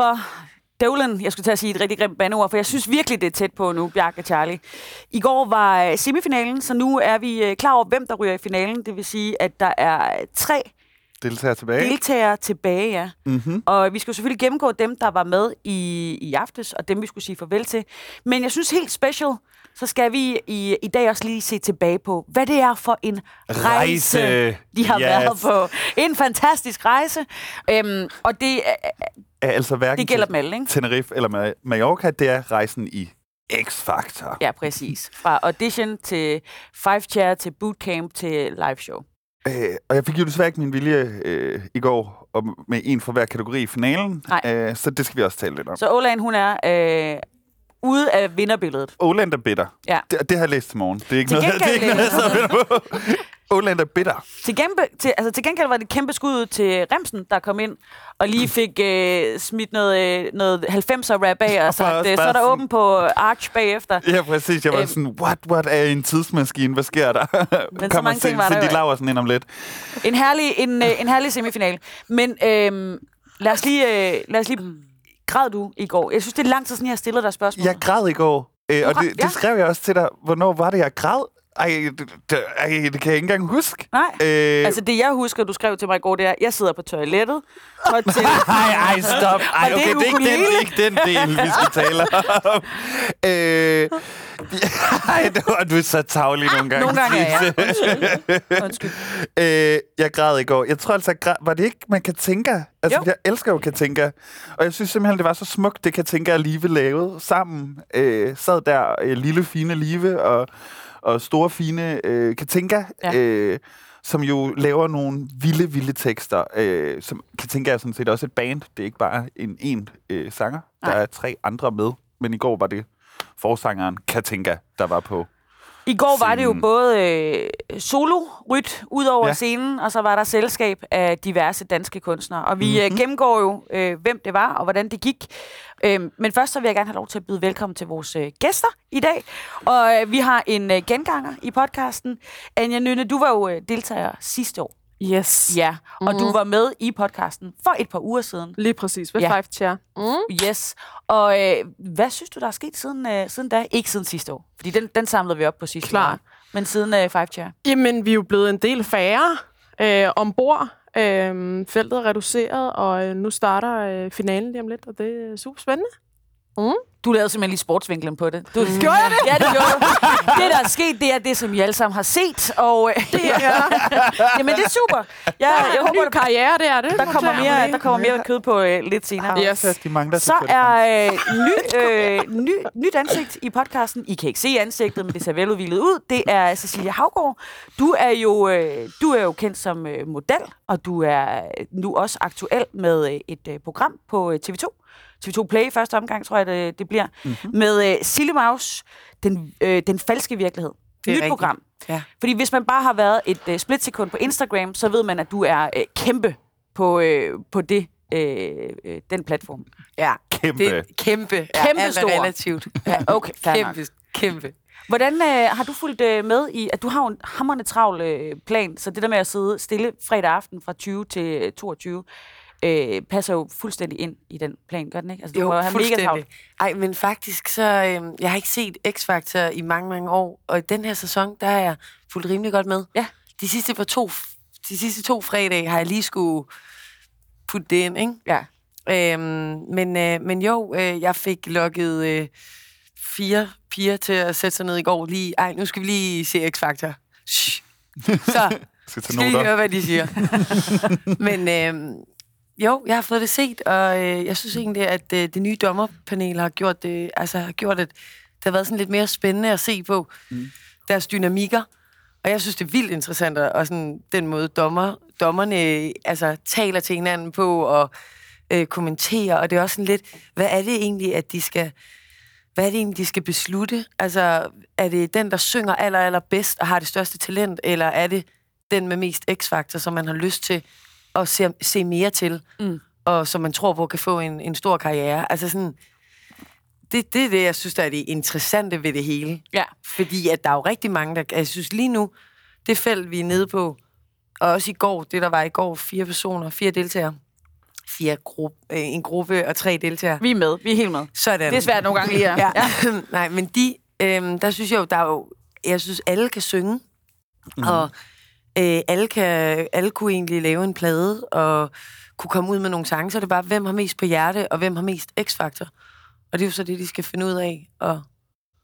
for døvlen, jeg skulle til at sige et rigtig grimt bandeord, for jeg synes virkelig, det er tæt på nu, Bjarke og Charlie. I går var øh, semifinalen, så nu er vi øh, klar over, hvem der ryger i finalen. Det vil sige, at der er tre Deltager tilbage. deltagere tilbage, ja. mm-hmm. Og vi skulle selvfølgelig gennemgå dem, der var med i, i aftes, og dem, vi skulle sige farvel til. Men jeg synes helt special, så skal vi i, i dag også lige se tilbage på, hvad det er for en rejse, Rejse. de har Yes. været på. En fantastisk rejse. Øhm, og det, er- Er altså hverken det gælder dem alle, ikke? Tenerife eller Ma- Mallorca, det er rejsen i X-Factor. Ja, præcis. Fra audition til five chair til bootcamp til live show. Øh, og jeg fik jo desværre ikke min vilje øh, i går om, med en for hver kategori i finalen, Nej. øh, så det skal vi også tale lidt om. Så Olan, hun er øh, ude af vinderbilledet. Åland er bitter. Ja. Det, det har jeg læst til morgen. Det er ikke Til noget, det er ikke noget, jeg gengæld, sidder. Åland er bitter. Til, gempe, til, altså til gengæld var det et kæmpe skud ud til Remsen, der kom ind og lige fik øh, smidt noget, øh, noget 90'er rap af og sagt, øh, så er der sådan- åben på Arch bagefter. Ja, præcis. Jeg var Øhm. sådan, what, what er en tidsmaskine? Hvad sker der? Men så mange ting var der Cindy jo. Laversen ind om lidt. En herlig, en, øh, en herlig semifinal. Men øh, lad os lige, øh, lad os lige græd du i går? Jeg synes, det er lang tid siden, jeg har stillet dig spørgsmål. Jeg græd i går, øh, og det, ja. det skrev jeg også til dig. Hvornår var det, jeg græd? Ej, det, det, ej, det kan jeg ikke engang huske. Nej, Øh, altså det jeg husker, du skrev til mig i går, det er, jeg sidder på toilettet. Og til, Ej, ej, stop. Ej, Var det okay, det er, ikke den, er ikke den del, vi skal tale om. Øh, ej, det var, du er så tavlig nogle gange. Nogle gange er jeg. Sisse. Undskyld. øh, jeg græd i går. Jeg tror altså, jeg græd, var det ikke man kan tænke? Altså, Jo. jeg elsker jo Katinka. Og jeg synes simpelthen, det var så smukt, det Katinka og Live lavede sammen. Øh, sad der, øh, lille fine Live og, og store fine øh, Katinka. Ja. Øh, som jo laver nogle vilde, vilde tekster. Øh, som Katinka er sådan set også et band. Det er ikke bare en, en øh, sanger. Der Nej. er tre andre med. Men i går var det forsangeren Katinka, der var på. I går var det jo Scenen. både øh, solo-ryt ud over Ja. scenen, og så var der selskab af diverse danske kunstnere. Og vi Mhm. mm-hmm. øh, gennemgår jo, øh, hvem det var og hvordan det gik. Øh, men først så vil jeg gerne have lov til at byde velkommen til vores øh, gæster i dag. Og øh, vi har en øh, genganger i podcasten. Anja Nynne, du var jo øh, deltager sidste år. Yes. Ja, og Mhm. du var med i podcasten for et par uger siden. Lige præcis. Ved Ja. Five Chair. Mm. Yes. Og øh, hvad synes du, der er sket siden, øh, siden da? Ikke siden sidste år, fordi den, den samlede vi op på sidste Klart. år. Men siden øh, Five Chair. Jamen, vi er jo blevet en del færre øh, ombord. Øh, feltet er reduceret, og øh, nu starter øh, finalen lige om lidt, og det er super spændende. Du lavede simpelthen lige sportsvinklen på det. Du, mm. Gjorde jeg det? Ja, det gjorde du. Det, der er sket, det er det, som I alle sammen har set. Og, øh, det er, jamen, det er super. Jeg, Ja, jeg en håber, ny karriere, det er det. der kommer mere, der kommer mere kød på øh, lidt senere. Yes. De mangler Så er øh, ny, øh, ny, nyt ansigt i podcasten. I kan ikke se ansigtet, men det ser veludvildet ud. Det er Cecilia Havgård. Du er jo, øh, du er jo kendt som øh, model, og du er nu også aktuel med øh, et øh, program på øh, TV2. TV2 Play i første omgang, tror jeg, det, det bliver. Mm-hmm. Med øh, Sille Maus, den, øh, den falske virkelighed. Det er Nyt rigtigt. program. Ja. Fordi hvis man bare har været et øh, splitsekund på Instagram, så ved man, at du er øh, kæmpe på, øh, på det, øh, øh, den platform. Ja, Kæmpe. det er kæmpe. Ja, Kæmpe alt er stor. relativt. Ja, okay. Kæmpe, kæmpe. Hvordan øh, har du fulgt øh, med i, at du har en hammerende travl øh, plan, så det der med at sidde stille fredag aften fra 20 til øh, 22, øh, passer jo fuldstændig ind i den plan, gør den ikke? Altså, du må Jo, have mega travlt. fuldstændig. Ej, men faktisk så, øh, jeg har ikke set X-Factor i mange, mange år, og i den her sæson, der har jeg fulgt rimelig godt med. Ja. De sidste, par to, de sidste to fredage har jeg lige skulle putte det ind, ikke? Ja. Øhm, men, øh, men jo, øh, jeg fik lukket øh, fire piger til at sætte sig ned i går lige. Ej, nu skal vi lige se X-Factor. Shh. Så Skal skal I noter. høre, hvad de siger. men øh, jo, jeg har fået det set, og øh, jeg synes egentlig, at øh, det nye dommerpanel har gjort det, altså har gjort, at det har været sådan lidt mere spændende at se på mm. deres dynamikker. Og jeg synes, det er vildt interessant, og sådan den måde, dommer, dommerne altså, taler til hinanden på og øh, kommenterer. Og det er også sådan lidt, hvad er det egentlig, at de skal... Hvad er det egentlig, de skal beslutte? Altså, er det den, der synger aller, aller bedst og har det største talent, eller er det den med mest x-faktor, som man har lyst til at se, se mere til, Mm. og som man tror på kan få en, en stor karriere? Altså sådan, det, det er det, jeg synes, der er det interessante ved det hele. Ja. Fordi at der er jo rigtig mange, der... Jeg synes lige nu, det felt, vi er nede på, og også i går, det der var i går, fire personer, fire deltagere, fire gruppe, øh, en gruppe og tre deltagere. Vi er med. Vi er helt med. Sådan. Det er svært nogle gange lige. Ja. ja. Nej, men de, øhm, der synes jeg jo, der er jo, jeg synes, alle kan synge, mm. og øh, alle, kan, alle kunne egentlig lave en plade, og kunne komme ud med nogle sange, så er bare, hvem har mest på hjerte, og hvem har mest x-faktor. Og det er jo så det, de skal finde ud af. Og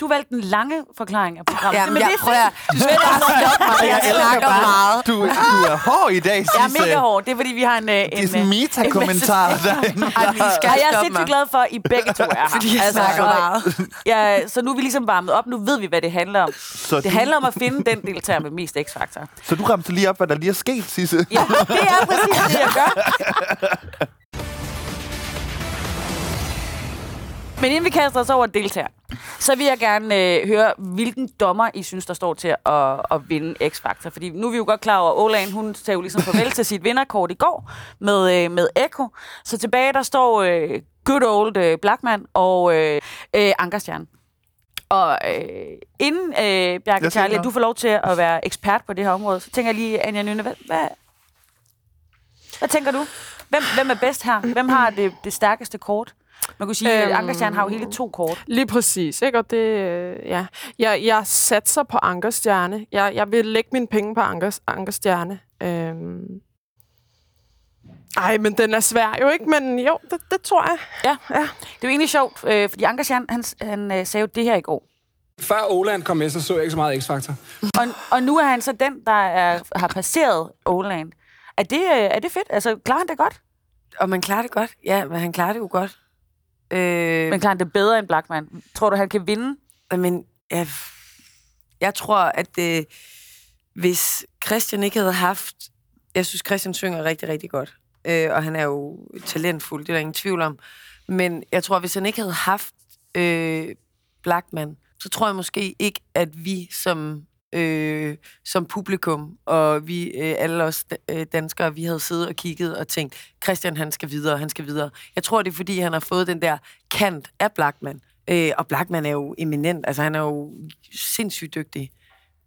du valgte den lange forklaring af programmet. Ja, men jeg, det er prøver, jeg, du skal bare stoppe mig, jeg snakker meget. Du, du er hård i dag, Jeg er Sisse. mega hård. Det er, fordi vi har en... øh, Det er en, sådan en øh, meta-kommentar derinde. Ej, vi skal og jeg er sindssygt glad for, at I begge to er her. Fordi jeg snakker så, meget. Ja, så nu er vi ligesom varmet op. Nu ved vi, hvad det handler om. Så Det du, handler om at finde den deltager med mest x-faktor. så du ramte lige op, hvad der lige er sket, Sisse. Ja, det er præcis det, jeg gør. Men inden vi kaster os over deltager, så vil jeg gerne øh, høre, hvilken dommer I synes, der står til at, at vinde X-Factor. Fordi nu er vi jo godt klar over, at Olan, hun sagde jo ligesom farvel til sit vinderkort i går med, øh, med Echo. Så tilbage der står øh, good old øh, Blackman og øh, øh, Ankerstjern. Og øh, inden, øh, Bjarke Charlie, du får lov til at være ekspert på det her område, så tænker jeg lige, Anja Nynne, hvad, hvad, hvad tænker du? Hvem, hvem er bedst her? Hvem har det, det stærkeste kort? Man kunne sige, at Øhm. Ankerstjern har jo hele to kort. Lige præcis, ikke? Og det, øh, ja. Jeg, jeg satser på Ankerstjerne. Jeg, jeg vil lægge mine penge på Ankers, Ankerstjerne. Øhm. Ej, men den er svær jo, ikke? Men jo, det, det tror jeg. Ja. ja. Det er jo egentlig sjovt, øh, fordi Ankerstjern, han, han øh, sagde jo det her i går. Før Oland kom med, så så jeg ikke så meget X-Factor. Og, og nu er han så den, der er, har passeret Oland. Er det, er det fedt? Altså, klarer han det godt? Og man klarer det godt. Ja, men han klarer det jo godt. Øh, Men han det bedre end Blackman? Tror du, han kan vinde? Men jeg, jeg tror, at øh, hvis Christian ikke havde haft... Jeg synes, Christian synger rigtig, rigtig godt. Øh, og han er jo talentfuld, det er der ingen tvivl om. Men jeg tror, hvis han ikke havde haft øh, Blackman, så tror jeg måske ikke, at vi som, øh, som publikum, og vi øh, alle os øh, danskere, vi havde siddet og kigget og tænkt, Christian han skal videre, han skal videre. Jeg tror, det er fordi, han har fået den der kant af Blackman. Øh, og Blackman er jo eminent, altså han er jo sindssygt dygtig.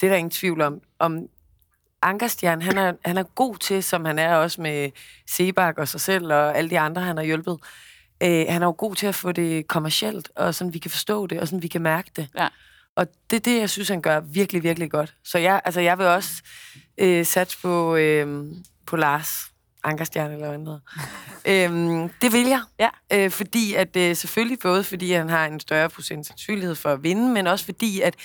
Det er der ingen tvivl om. Om Ankerstjern, han er, han er god til, som han er også med Sebak og sig selv og alle de andre, han har hjulpet. Øh, han er jo god til at få det kommercielt, og sådan vi kan forstå det, og sådan vi kan mærke det. Ja. Og det er det, jeg synes, han gør virkelig, virkelig godt. Så jeg, altså, jeg vil også øh, satse på, øh, på Lars Ankerstjern, eller hedder. øhm, det vil jeg. Ja. Øh, fordi at, øh, selvfølgelig både fordi han har en større procent sandsynlighed for at vinde, men også fordi at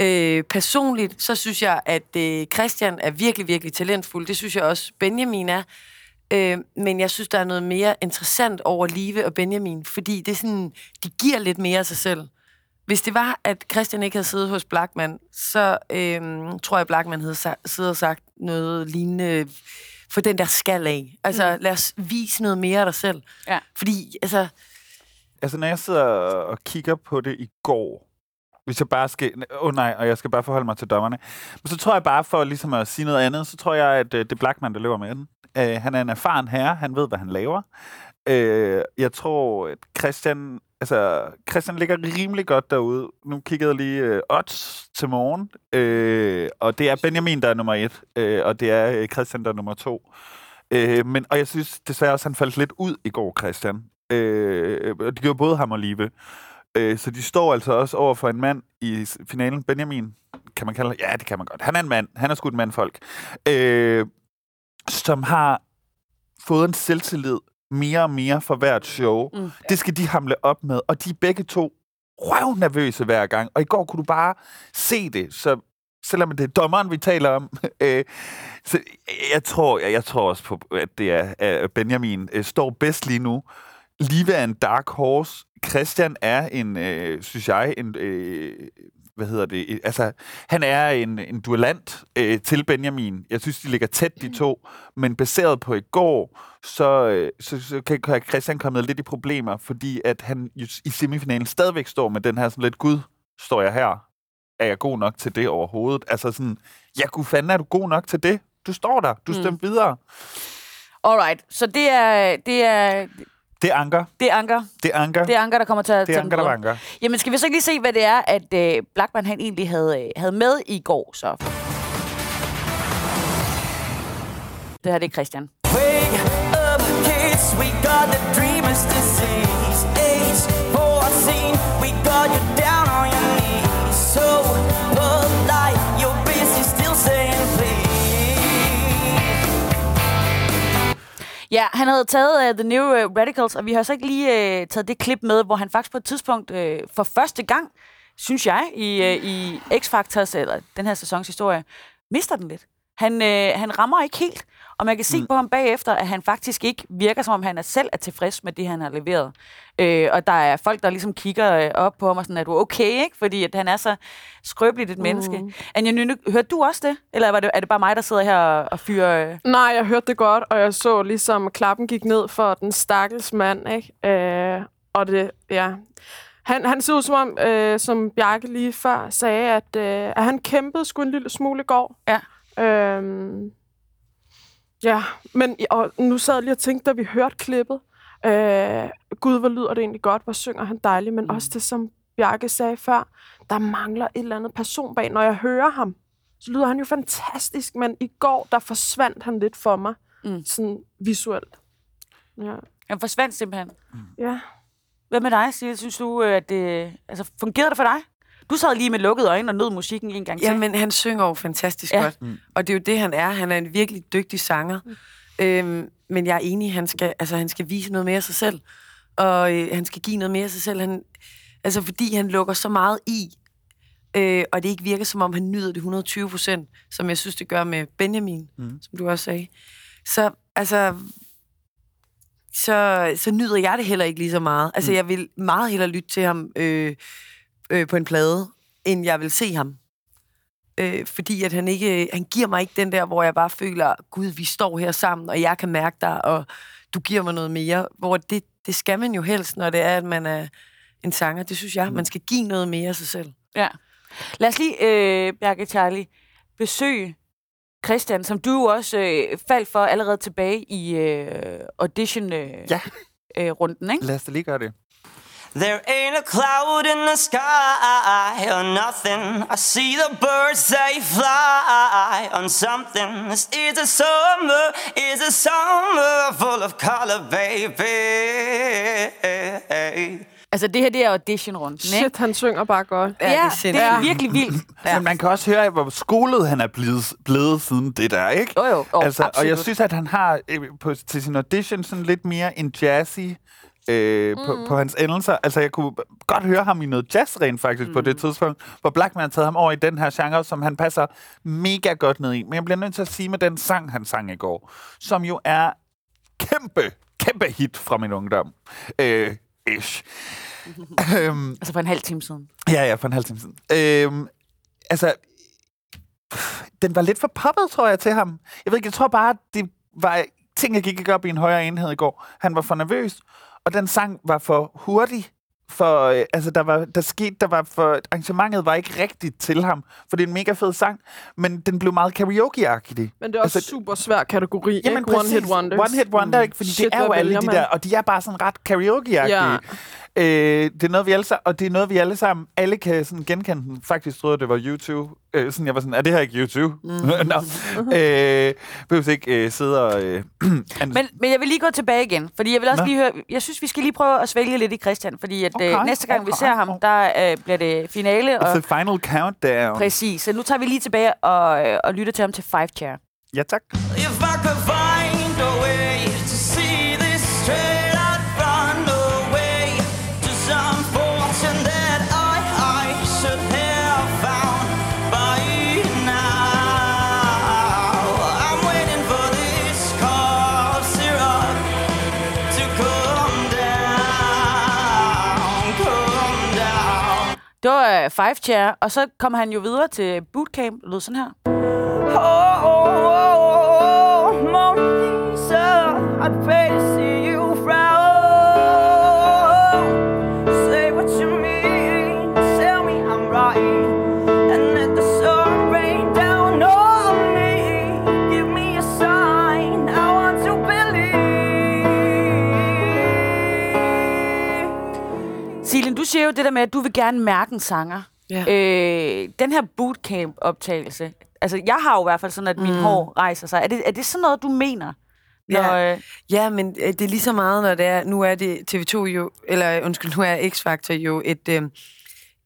øh, personligt, så synes jeg, at øh, Christian er virkelig, virkelig talentfuld. Det synes jeg også, Benjamin er. Øh, men jeg synes, der er noget mere interessant over Live og Benjamin, fordi det er sådan, de giver lidt mere af sig selv. Hvis det var, at Christian ikke havde siddet hos Blackman, så øhm, tror jeg, Blackman havde sa- siddet og sagt noget lignende for den der skal af. Altså, mm. lad os vise noget mere af dig selv. Ja. Fordi, altså, Altså, når jeg sidder og kigger på det i går, hvis jeg bare skal... Åh oh, nej, og jeg skal bare forholde mig til dommerne. Men så tror jeg bare, for ligesom at sige noget andet, så tror jeg, at øh, det er Blackman, der løber med den. Uh, han er en erfaren herre, han ved, hvad han laver. Uh, jeg tror, at Christian... Altså, Christian ligger rimelig godt derude. Nu kiggede jeg lige øh, odds til morgen, øh, og det er Benjamin, der er nummer et, øh, og det er øh, Christian, der er nummer to. Øh, men, og jeg synes desværre også, han faldt lidt ud i går, Christian. Øh, og det gjorde både ham og Live. Øh, så de står altså også over for en mand i finalen. Benjamin, kan man kalde ham? Ja, det kan man godt. Han er en mand. Han er sgu et mandfolk. Øh, som har fået en selvtillid mere og mere for hvert show. Mm. Det skal de hamle op med. Og de er begge to røvnervøse hver gang. Og i går kunne du bare se det. Så selvom det er dommeren, vi taler om. Øh, så jeg tror, jeg, jeg tror også på, at det er at Benjamin øh, står bedst lige nu. Live er en dark horse. Christian er en, øh, synes jeg, en, øh, hvad hedder det, øh, altså, han er en, en duellant øh, til Benjamin. Jeg synes, de ligger tæt, de to. Men baseret på i går, så, øh, så, så kan Christian komme lidt i problemer, fordi at han i semifinalen stadigvæk står med den her sådan lidt, gud, står jeg her? Er jeg god nok til det overhovedet? Altså sådan, ja, gud fanden, er du god nok til det? Du står der, du stemte mm. videre. Alright, så det er, det er, Det er Anker. det er Anker. Det er Anker. Det er Anker, der kommer til at det er Anker, der vanker. Jamen, skal vi så ikke lige se, hvad det er, at øh, Blackman han egentlig havde, øh, havde med i går, så? Det her, det er Christian. Wake up, kids, we got the dreamer's disease. Age 14, Ja, han havde taget uh, The New øh, Radicals, og vi har så ikke lige uh, taget det klip med, hvor han faktisk på et tidspunkt uh, for første gang, synes jeg, i, uh, i X-Factors, eller den her sæsons historie, mister den lidt. Han, uh, han rammer ikke helt, og man kan se mm. på ham bagefter, at han faktisk ikke virker, som om han er selv er tilfreds med det, han har leveret. Uh, og der er folk, der ligesom kigger uh, op på ham og sådan, er du okay, ikke? Fordi at han er så skrøbeligt et menneske. Anja Nynne, hørte du også det? Eller var det, er det bare mig, der sidder her og, og fyrer... Uh... Nej, jeg hørte det godt, og jeg så ligesom, at klappen gik ned for den stakkels mand, ikke? Øh, og det, ja... Han, han ser ud som om, øh, som Bjarke lige før sagde, at, øh, at han kæmpede sgu en lille smule i går. Ja. Øhm, ja, men og nu sad jeg lige og tænkte, da vi hørte klippet, øh, gud, hvor lyder det egentlig godt, hvor synger han dejligt, men mm. også det, som Bjarke sagde før, der mangler et eller andet person bag. Når jeg hører ham, så lyder han jo fantastisk, men i går, der forsvandt han lidt for mig, mm. sådan visuelt. Ja. Han forsvandt simpelthen. ja. Hvad med dig, Sille? Synes du, at det... Altså, fungerede det for dig? Du sad lige med lukkede øjne og nød musikken en gang til. Jamen, han synger jo fantastisk Ja. godt. Mm. Og det er jo det, han er. Han er en virkelig dygtig sanger. Mm. Øhm, men jeg er enig, han skal, altså, han skal vise noget mere af sig selv. Og øh, han skal give noget mere af sig selv. Han, altså, fordi han lukker så meget i, øh, og det ikke virker, som om han nyder det 120 procent, som jeg synes, det gør med Benjamin, mm. som du også sagde. Så, altså, så, så nyder jeg det heller ikke lige så meget. Altså, mm. jeg vil meget hellere lytte til ham øh, øh, på en plade, end jeg vil se ham. Øh, fordi at han ikke, han giver mig ikke den der, hvor jeg bare føler, gud, vi står her sammen, og jeg kan mærke dig, og du giver mig noget mere. Hvor det, det skal man jo helst, når det er, at man er en sanger. Det synes jeg, man skal give noget mere af sig selv. Ja. Lad os lige, øh, Bjarke Charlie, besøge Christian, som du jo også øh, faldt for allerede tilbage i øh, audition-runden, øh, Ja. øh, runden, ikke? Lad os da lige gøre det. There ain't a cloud in the sky or nothing. I see the birds they fly on something. This is a summer, is a summer full of color, baby. Altså, det her, det er audition-runden, ikke? Shit, han synger bare godt. Ja, det er Ja, det er virkelig vildt. Ja. Men man kan også høre, hvor skolet han er blevet, blevet siden det der, ikke? Jo, jo, jo, altså, og jeg synes, at han har øh, på, til sin audition sådan lidt mere en jazzy øh, mm. på, på hans endelser. Altså, jeg kunne godt høre ham i noget jazz rent faktisk mm. på det tidspunkt, hvor Blackman taget ham over i den her genre, som han passer mega godt ned i. Men jeg bliver nødt til at sige med den sang, han sang i går, som jo er kæmpe, kæmpe hit fra min ungdom. Øh, ish. øhm, Altså, for en halv time siden. Ja, ja, for en halv time siden. Øhm, altså, den var lidt for poppet, tror jeg, til ham. Jeg ved ikke, jeg tror bare, det var ting, jeg gik ikke op i en højere enhed i går. Han var for nervøs, og den sang var for hurtig. For, øh, altså, der var, der skete, der var for, arrangementet var ikke rigtigt til ham, for det er en mega fed sang, men den blev meget karaoke-agtig. Men det er også Altså, super svær kategori, Jamen, ikke? One hit wonders. One hit wonder, ikke? Fordi Shit, det er jo alle de man? der, og de er bare sådan ret karaoke-agtige. Ja. Øh, det er noget, vi alle og det er noget, vi alle sammen, alle kan sådan genkende den. Faktisk troede det var YouTube. Øh, sådan, jeg var sådan, er det her ikke YouTube? Mm. Nå. Øh, behøver ikke øh, sidde og... Øh, Men, men jeg vil lige gå tilbage igen, fordi jeg vil også Nå. lige høre, jeg synes, vi skal lige prøve at svælge lidt i Christian, fordi at Okay, øh, næste gang, vi okay, ser ham, okay. der øh, bliver det finale, It's og the final countdown. præcis. Så nu tager vi lige tilbage og, øh, og lytter til ham til Five Chair. Ja, tak. Det var Five Chair, og så kom han jo videre til bootcamp, det lød sådan her. Oh, oh, oh, oh, Mona Lisa, I'd pay to jo det der med, at du vil gerne mærke en sanger. Ja. Øh, den her bootcamp-optagelse, altså jeg har jo i hvert fald sådan, at min mm. hår rejser sig. Er det, er det sådan noget, du mener, Når, Ja. øh, Ja, men øh, det er lige så meget, når det er, nu er det TV2 jo, eller undskyld, nu er X-Factor jo et, øh,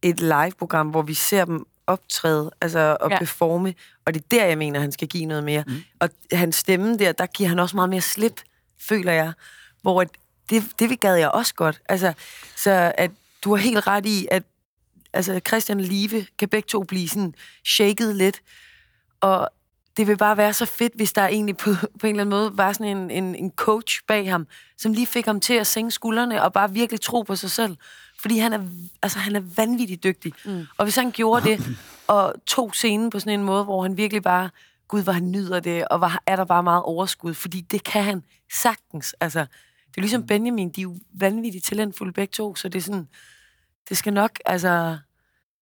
et live-program, hvor vi ser dem optræde, altså og Ja. performe, og det er der, jeg mener, han skal give noget mere. Mm. Og hans stemme der, der giver han også meget mere slip, føler jeg, hvor at det, det gad jeg også godt. Altså, så at du har helt ret i, at altså Christian og Live kan begge to blive sådan shaket lidt, og det vil bare være så fedt, hvis der egentlig på, på en eller anden måde var sådan en, en, en coach bag ham, som lige fik ham til at sænke skuldrene og bare virkelig tro på sig selv. Fordi han er, altså, han er vanvittigt dygtig. Mm. Og hvis han gjorde det, og tog scenen på sådan en måde, hvor han virkelig bare, gud, hvor han nyder det, og var, er der bare meget overskud, fordi det kan han sagtens. Altså, det er ligesom Benjamin, de er jo vanvittigt talentfulde begge to, så det er sådan, det skal nok, altså,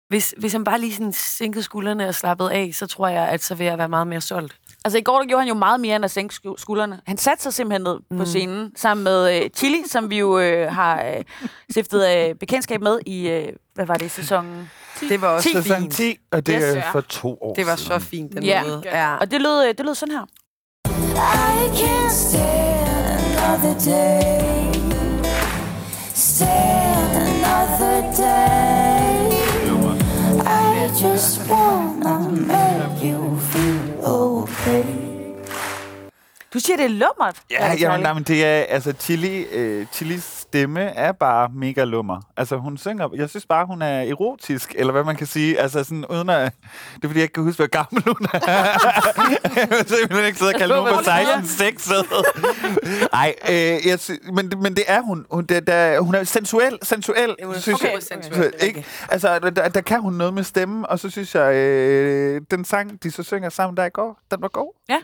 hvis, hvis han bare lige sådan sænkede skuldrene og slappede af, så tror jeg, at så vil jeg være meget mere solgt. altså i går der gjorde han jo meget mere end at sænke sku- skuldrene. Han satte sig simpelthen ned mm. på scenen sammen med øh, Chili, som vi jo øh, har øh, stiftet øh, bekendtskab med i, øh, hvad var det, sæsonen? Det var også Ti. Sæson fint. 10, og det Yes, er for to år Det var siden. så fint, den Ja. måde. Ja. Og det lød, øh, det lød sådan her. I can't stand another day. Stand another day. I just wanna make you feel okay. Du siger, det er lummert. Ja, jamen, nej, men det er, altså, Chili, øh, Chilis stemme er bare mega lummer. Altså, hun synger, jeg synes bare, hun er erotisk, eller hvad man kan sige. Altså, sådan uden at, det er fordi, jeg ikke kan huske, hvor gammel hun er. jeg vil simpelthen ikke sidde og kalde nogen for 16 sexet. Nej, øh, jeg sy- men, det- men det er hun. Hun, det, der, hun er sensuel, sensuel, er synes super jeg. sensuel, ikke? Altså, der, der, der kan hun noget med stemmen, og så synes jeg, øh, den sang, de så synger sammen der i går, den var god. Ja.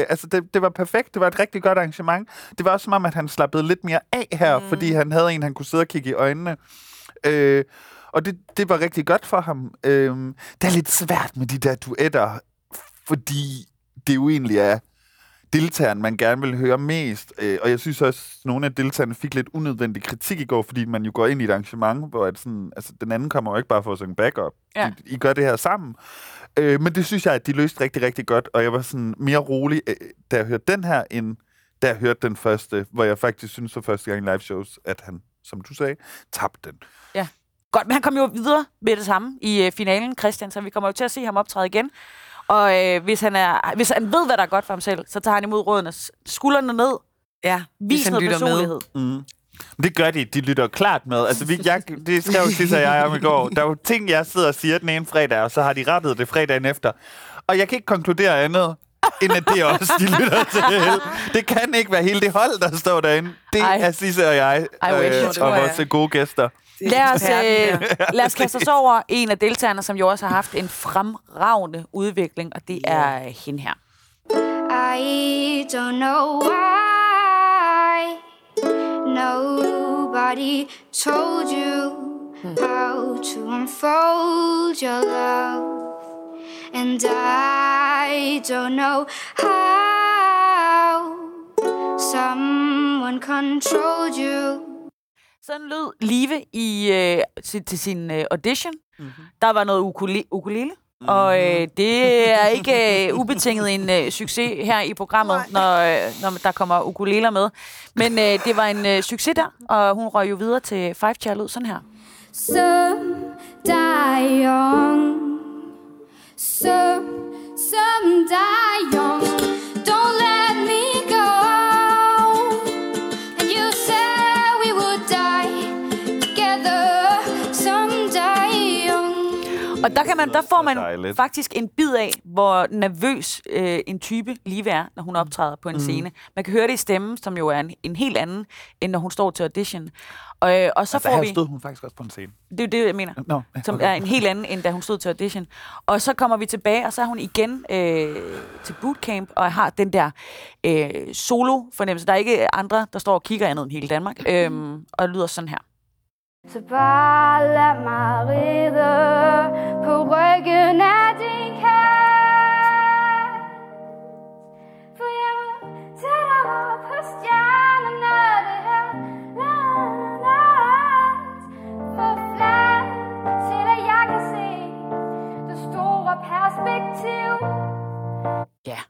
Øh, altså, det, det var perfekt. Det var et rigtig godt arrangement. Det var også som om, at han slappede lidt mere af her, mm. fordi han havde en, han kunne sidde og kigge i øjnene. Øh, og det, det var rigtig godt for ham. Øh, det er lidt svært med de der duetter, fordi det jo egentlig er deltageren, man gerne vil høre mest. Øh, og jeg synes også, at nogle af deltagerne fik lidt unødvendig kritik i går, fordi man jo går ind i et arrangement, hvor at sådan, altså, den anden kommer jo ikke bare for at synge backup. Ja. I, I gør det her sammen. Øh, men det synes jeg, at de løste rigtig, rigtig godt, og jeg var sådan mere rolig, øh, da jeg hørte den her, end da jeg hørte den første, hvor jeg faktisk synes for første gang i live shows, at han, som du sagde, tabte den. Godt, men han kom jo videre med det samme i øh, finalen, Christian, så vi kommer jo til at se ham optræde igen. Og øh, hvis, han er, hvis han ved, hvad der er godt for ham selv, så tager han imod rådene. Skuldrene ned, Ja, vis noget personlighed. Mm. Men det gør de. De lytter klart med. Altså, vi, jeg, det skrev Sissa og jeg om i går. Der er jo ting, jeg sidder og siger den ene fredag, og så har de rettet det fredagen efter. Og jeg kan ikke konkludere andet, end at det er også, de lytter til. Det kan ikke være hele det hold, der står derinde. Det Ej. er Sisse og jeg, wish. øh, Det og vores gode gæster. Lad os, øh, lad os kaste os over en af deltagerne, som jo også har haft en fremragende udvikling, og det er øh, hende her. I don't know why nobody told you how to unfold your love. And I don't know how someone controlled you. Sådan lød Live i, øh, til, til sin øh, audition. Mm-hmm. Der var noget ukule- ukulele. Mm-hmm. Og øh, det er ikke øh, ubetinget en øh, succes her i programmet, når, øh, når der kommer ukuleler med. Men øh, det var en øh, succes der, og hun røg jo videre til Five Chair lød sådan her. Some die young. Some, some die young. Og der, kan man, der får man dejligt. faktisk en bid af, hvor nervøs øh, en type Live er, når hun optræder på en Mm. scene. Man kan høre det i stemmen, som jo er en, en helt anden, end når hun står til audition. Og, øh, og så Altså, får her vi... stod hun faktisk også på en scene. Det er det, jeg mener. Som okay. er en helt anden, end da hun stod til audition. Og så kommer vi tilbage, og så er hun igen øh, til bootcamp, og har den der øh, solo-fornemmelse. Der er ikke andre, der står og kigger andet end hele Danmark. Øhm, og lyder sådan her. Så bare lad mig ride på ryggen af din kat. For jeg må tættere på stjernerne, det her landet. For flat til at jeg kan se det store perspektiv. Ja.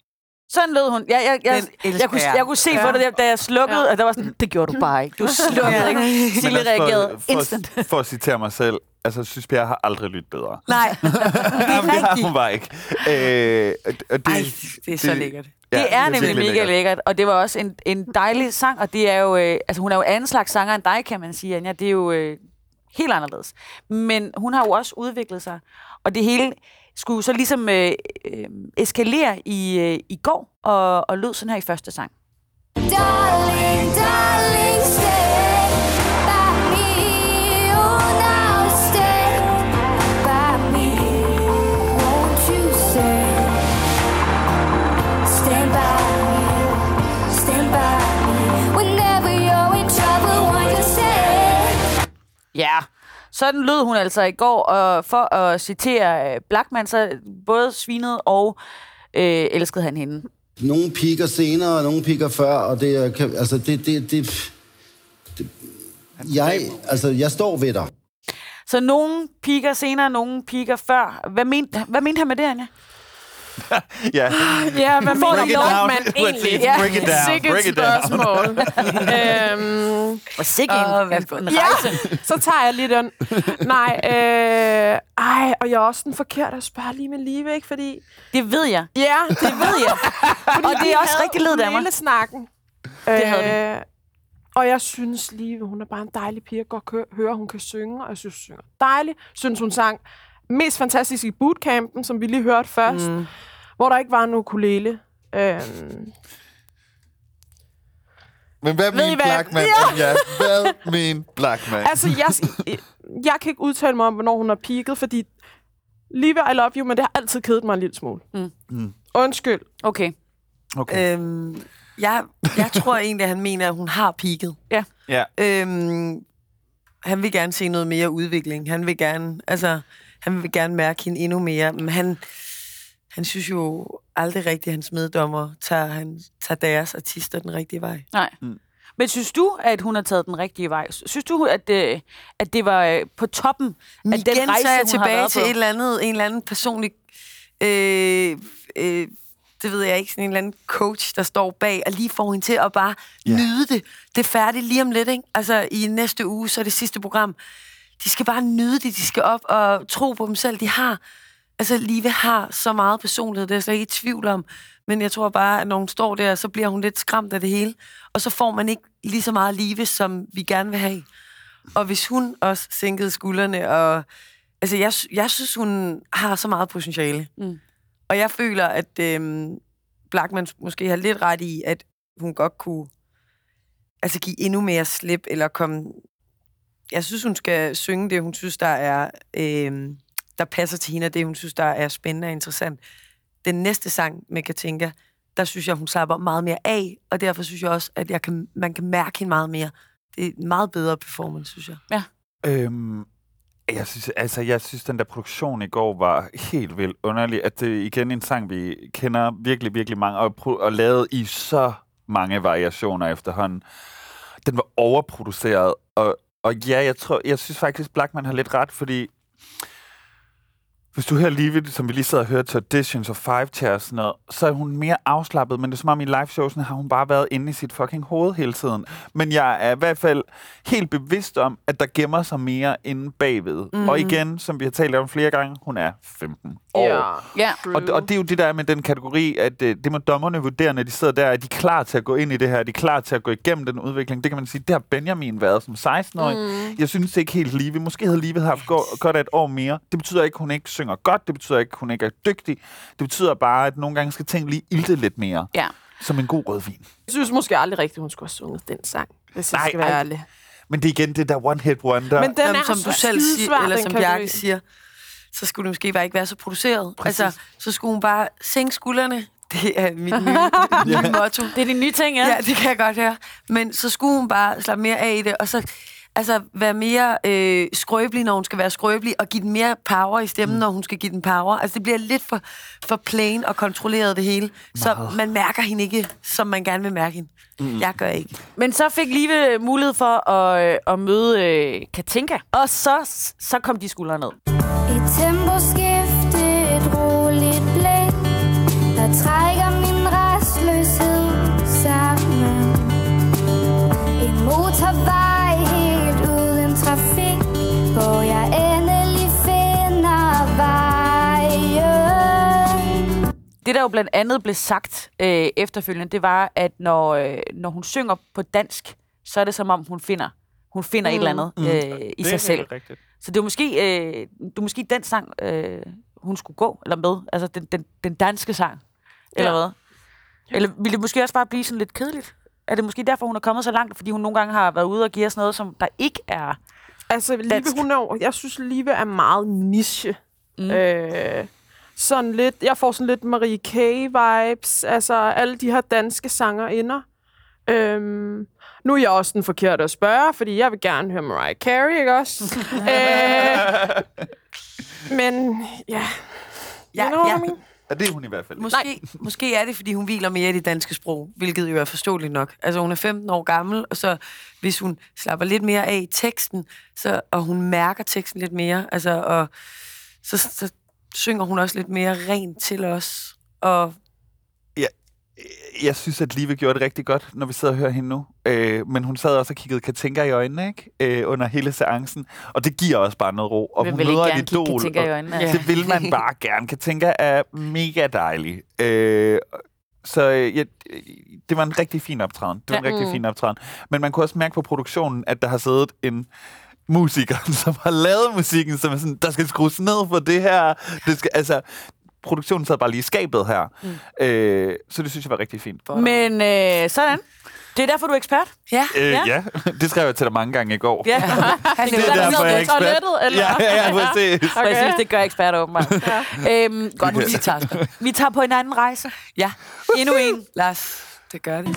Sådan lød hun. Jeg, jeg, jeg, elsker jeg, kunne, jeg. jeg kunne se på det, da jeg slukkede, Ja. at der var sådan, det gjorde du bare ikke. Du slukkede Ja. ikke. Sille også reagerede for, instant. for, for at citere mig selv, altså, synes jeg har aldrig lyttet bedre. Nej, det Jamen, det har hun bare ikke. Øh, og- og det, Ej, det er så lækkert. Det er nemlig mega lækkert, og det var også en, en dejlig sang, og det er jo, øh, altså hun er jo anden slags sanger end dig, kan man sige, Anja. Det er jo øh, helt anderledes. Men hun har jo også udviklet sig, og det hele skulle så ligesom øh, øh, eskalere i, øh, i går, og, og lød sådan her i første sang. Darling, sådan lød hun altså i går, og for at citere øh, Blackman, så både svinede og øh, elskede han hende. Nogle piker senere, og nogle piker før, og det er, kan- altså, det, det, det, det jeg, altså, jeg står ved dig. Så nogle piker senere, nogle piker før. Hvad mente, hvad mente han med det, Anja? Ja. Ja, hvad Får mener Præcis. egentlig? Break it down, Sikkert break it down. spørgsmål. øhm, Og sikke en, Åh, en, en ja, rejse. så tager jeg lige den. Nej, øh, ej, og jeg er også den forkerte at spørge lige med live, ikke? Fordi, Det ved jeg. ja, Det ved jeg. og det er også rigtig ledet af mig. Hele snakken. Det havde øh, og jeg synes lige, hun er bare en dejlig pige. Jeg kan godt kø- høre, hun kan synge, og jeg synes, hun synger dejligt. Synes, hun sang mest fantastisk i bootcampen, som vi lige hørte først, mm. Hvor der ikke var en ukulele. Øhm, Men hvad Ved hvad? Blackman? Ja. Ja. Hvad min Blackman? altså, jeg, jeg kan ikke udtale mig om, hvornår hun har peaked, fordi Live, I love you, men det har altid kedet mig en lille smule. Mm. Mm. Undskyld. Okay. Okay. Øhm, jeg, jeg tror egentlig, at han mener, at hun har peaked. Ja. Øhm, han vil gerne se noget mere udvikling. Han vil gerne, altså, han vil gerne mærke hende endnu mere. Men han, han synes jo aldrig rigtigt, at hans meddommer tager, han, tager deres artister den rigtige vej. Nej. Mm. Men synes du, at hun har taget den rigtige vej? Synes du, at, øh, at det var øh, på toppen af Igen den rejse, så er jeg tilbage til et eller andet, en eller anden personlig... Øh, øh, det ved jeg ikke, sådan en eller anden coach, der står bag, og lige får hende til at bare yeah. nyde det. Det er færdigt lige om lidt, ikke? Altså, i næste uge, så er det sidste program. De skal bare nyde det, de skal op og tro på dem selv. De har, altså, Live har så meget personlighed, det er jeg slet ikke i tvivl om. Men jeg tror bare, at når hun står der, så bliver hun lidt skræmt af det hele. Og så får man ikke lige så meget Live, som vi gerne vil have. Og hvis hun også sænkede skuldrene, og altså, jeg, jeg synes, hun har så meget potentiale. Mm. Og jeg føler, at øhm, Blackman måske har lidt ret i, at hun godt kunne altså give endnu mere slip, eller komme... Jeg synes, hun skal synge det, hun synes, der er... Øhm, der passer til hende, og det, hun synes, der er spændende og interessant. Den næste sang med Katinka, der synes jeg, hun slapper meget mere af, og derfor synes jeg også, at jeg kan, man kan mærke hende meget mere. Det er en meget bedre performance, synes jeg. Øhm, jeg synes, altså, jeg synes, den der produktion i går var helt vildt underlig. At det er igen en sang, vi kender virkelig, virkelig mange, og, og lavet i så mange variationer efterhånden. Den var overproduceret, og, og ja, jeg, tror, jeg synes faktisk, Blackman har lidt ret, fordi hvis du hører Livet, som vi lige sidder og hører til auditions og five chairs og sådan noget, så er hun mere afslappet, men det er som om i live showsene har hun bare været inde i sit fucking hoved hele tiden. Men jeg er i hvert fald helt bevidst om, at der gemmer sig mere inde bagved. Mm. Og igen, som vi har talt om flere gange, hun er 15 år. Ja. Og, og det er jo det der med den kategori, at øh, det må dommerne vurdere, når de sidder der, er de klar til at gå ind i det her, er de klar til at gå igennem den udvikling. Det kan man sige, det har Benjamin været som 16-årig. Mm. Jeg synes ikke helt Live. Måske havde Live haft go- godt et år mere. Det betyder ikke, at hun ikke synger godt. Det betyder ikke, at hun ikke er dygtig. Det betyder bare, at nogle gange skal ting lige ilte lidt mere. Ja. Som en god rødvin. Jeg synes måske aldrig rigtigt, hun skulle have sunget den sang, hvis jeg Nej, skal være ærlig. Men det er igen det der one-hit wonder. Men den Jamen, er som du selv siger, eller som. Bjarke siger, så skulle det måske bare ikke være så produceret. Præcis. Altså, så skulle hun bare sænke skuldrene. Det er mit nye, nye motto. Det er de nye ting, ja. Ja, det kan jeg godt høre. Men så skulle hun bare slappe mere af i det, og så altså, være mere øh, skrøbelig, når hun skal være skrøbelig, og give den mere power i stemmen, mm. når hun skal give den power. Altså, det bliver lidt for, for plain og kontrolleret det hele. Så man mærker hende ikke, som man gerne vil mærke hende. Mm. Jeg gør ikke. Men så fik Live mulighed for at, øh, at møde øh, Katinka. Og så, så kom de skuldre ned. Et temposkifte, et roligt der trækker min restløshed sammen. En motorvej helt uden trafik, hvor jeg endelig finder vejen. Det, der jo blandt andet blev sagt øh, efterfølgende, det var, at når, øh, når hun synger på dansk, så er det som om, hun finder, hun finder mm. et eller mm. andet mm. øh, mm. i det sig selv. Rigtigt. Så det er måske, øh, det er måske den sang, øh, hun skulle gå, eller med. Altså den, den, den danske sang, eller Ja. hvad? Eller ville det måske også bare blive sådan lidt kedeligt? Er det måske derfor, hun er kommet så langt? Fordi hun nogle gange har været ude og give os noget, som der ikke er... Altså, Live, Dansk. hun er, jeg synes, Live er meget niche. Mm. Øh, sådan lidt, jeg får sådan lidt Marie K-vibes, altså alle de her danske sangerinder. Øhm, nu er jeg også den forkerte at spørge, fordi jeg vil gerne høre Mariah Carey, ikke også? øh, men ja, Ja, you know ja. I mean? Ja, det er hun i hvert fald. Måske, måske er det, fordi hun hviler mere i det danske sprog, hvilket jo er forståeligt nok. Altså, hun er 15 år gammel, og så hvis hun slapper lidt mere af i teksten, så, og hun mærker teksten lidt mere, altså, og så, så synger hun også lidt mere rent til os. Og Jeg synes, at Live gjorde det rigtig godt, når vi sidder og hører hende nu. Øh, men hun sad også og kiggede Katinka i øjnene, ikke? Øh, under hele seancen. Og det giver også bare noget ro. Og Hvem hun vil ikke møder gerne et idol. Katinka i og øjnene? altså? Det vil man bare gerne. Katinka er mega dejlig. Øh, så øh, ja, det var en rigtig fin optræden. Det var en Ja. rigtig Mm. fin optræden. Men man kunne også mærke på produktionen, at der har siddet en musiker, som har lavet musikken, som er sådan, der skal skrues ned for det her. Det skal, altså, produktionen sad bare lige i skabet her. Mm. Øh, så det synes jeg var rigtig fint. Men øh, sådan. Det er derfor, du er ekspert. ja, Øh, Ja. ja. det skrev jeg til dig mange gange i går. Ja, han Det er derfor, jeg er ekspert. eller? Ja, ja, ja, præcis. okay. præcis. Det gør eksperter åbenbart. øhm, godt, vi, multitasker. vi tager på en anden rejse. Ja, Endnu en. Lars, det gør det.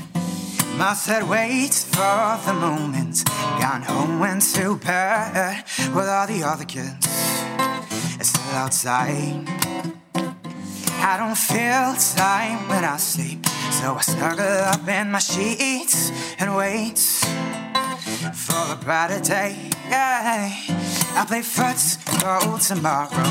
Said wait for the moment. Gone home to bed with all the other kids. It's still outside. I don't feel time when I sleep, so I snuggle up in my sheets and wait for a brighter day. Yeah, I play football tomorrow.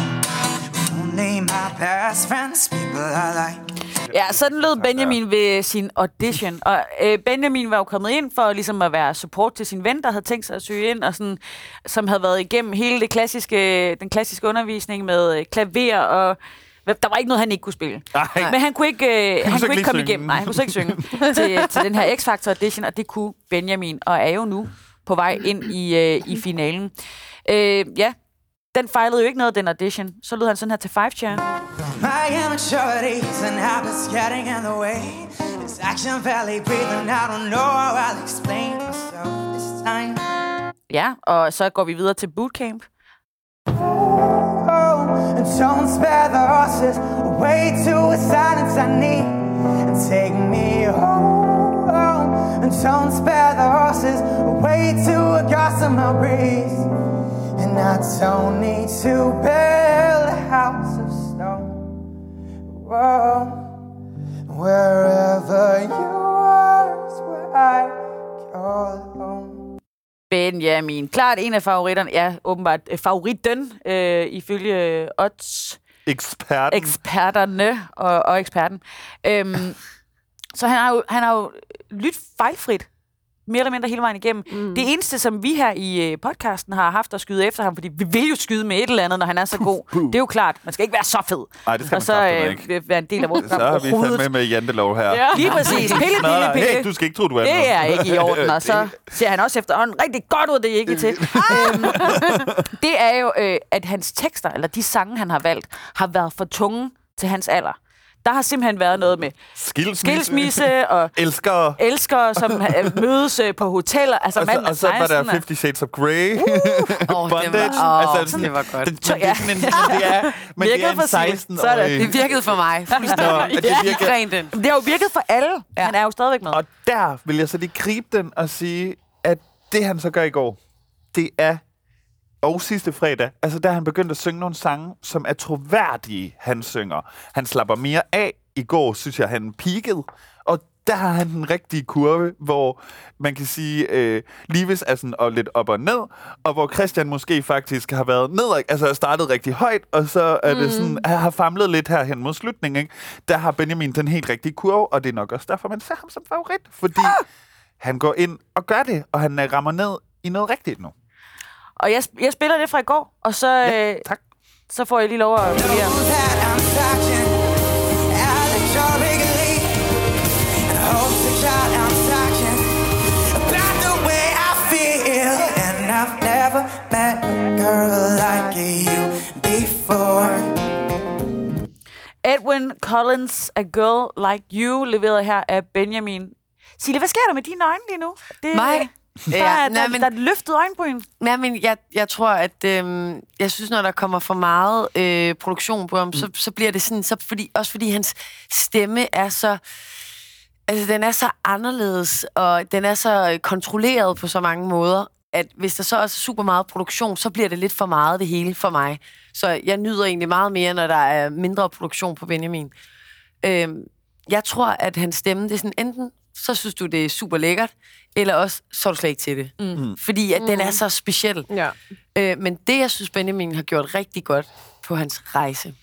Only my best friends, people I like. Ja, sådan lød Benjamin ved sin audition. Og øh, Benjamin var jo kommet ind for ligesom at være support til sin ven, der havde tænkt sig at søge ind, og sådan, som havde været igennem hele det klassiske, den klassiske undervisning med øh, klaver og der var ikke noget, han ikke kunne spille. Nej. Men han kunne ikke, øh, han så kunne ikke ikke komme igennem. Nej, han kunne så ikke synge til, til den her X-Factor audition, og det kunne Benjamin, og er jo nu på vej ind i, øh, i finalen. Øh, ja, den fejlede jo ikke noget, den audition. Så lød han sådan her til Five Chair. My immaturities and habits getting in the way. This action valley breathing, I don't know how I'll explain myself this time. Ja, og så går vi videre til bootcamp. Don't spare the horses, away to a silence I need, and take me home. And don't spare the horses, away to a gossamer breeze. And I don't need to build a house of stone. Whoa, wherever you are is where I call home. Benjamin. Klart en af favoritterne. Ja, åbenbart øh, favoritten, øh, ifølge odds Eksperten. eksperterne og, og eksperten. Øhm, så han har jo, han har jo lyttet fejlfrit mere eller mindre hele vejen igennem. Mm. Det eneste, som vi her i øh, podcasten har haft at skyde efter ham, fordi vi vil jo skyde med et eller andet, når han er så god. Det er jo klart. Man skal ikke være så fed. Nej, det skal og man så ikke. øh, være en del af vores Så har vi fandme overhovedet. med jantelov her. Ja. Lige præcis. Pille, pille, pille. Hey, du skal ikke tro, du er Det er ikke i orden, og så ser han også efterhånden rigtig godt ud, det er ikke til. øhm, det er jo, øh, at hans tekster, eller de sange, han har valgt, har været for tunge til hans alder. Der har simpelthen været noget med Skilsmisse. skilsmisse og Elsker. elskere, som øh, mødes øh, på hoteller. Altså Og så, er og så var der 16. og- 50 Shades of Grey. Åh, det Bondage. var, åh, altså, det var godt. Det, det, er sådan en, det er, men det Virkede er en for Signe. 16 Sådan. Det virkede for mig. Nå, Fuldstændig. det Ja. virker-. Det har jo virket for alle. Ja. Han er jo stadigvæk med. Og der vil jeg så lige gribe den og sige, at det han så gør i går, det er og sidste fredag, altså der han begyndte at synge nogle sange, som er troværdige, han synger. Han slapper mere af. I går synes jeg, han peakede. Og der har han den rigtige kurve, hvor man kan sige, øh, Lives er sådan og lidt op og ned, og hvor Christian måske faktisk har været ned, altså har startet rigtig højt, og så er det sådan, han har famlet lidt her hen mod slutningen. Ikke? Der har Benjamin den helt rigtige kurve, og det er nok også derfor, man ser ham som favorit, fordi ah! han går ind og gør det, og han øh, rammer ned i noget rigtigt nu. Og jeg, jeg spiller det fra i går, og så, ja, øh, tak. så får jeg lige lov at polere. Edwin Collins, A Girl Like You, leveret her af Benjamin. Sille, hvad sker der med dine øjne lige nu? Det, Nej, mig? Der, Ja, er, nej, der, men- der er et løftet øjenbryn. Nej, men jeg, jeg tror, at øhm, jeg synes, når der kommer for meget øh, produktion på ham, mm. så, så bliver det sådan, så fordi, også fordi hans stemme er så, altså den er så anderledes, og den er så øh, kontrolleret på så mange måder, at hvis der så også er super meget produktion, så bliver det lidt for meget det hele for mig. Så jeg nyder egentlig meget mere, når der er mindre produktion på Benjamin. Øhm, jeg tror, at hans stemme, det er sådan, enten så synes du, det er super lækkert, eller også så er du slet ikke til det. Mm. Fordi at den er så speciel. Ja. Øh, men det, jeg synes, Benjamin har gjort rigtig godt på hans rejse,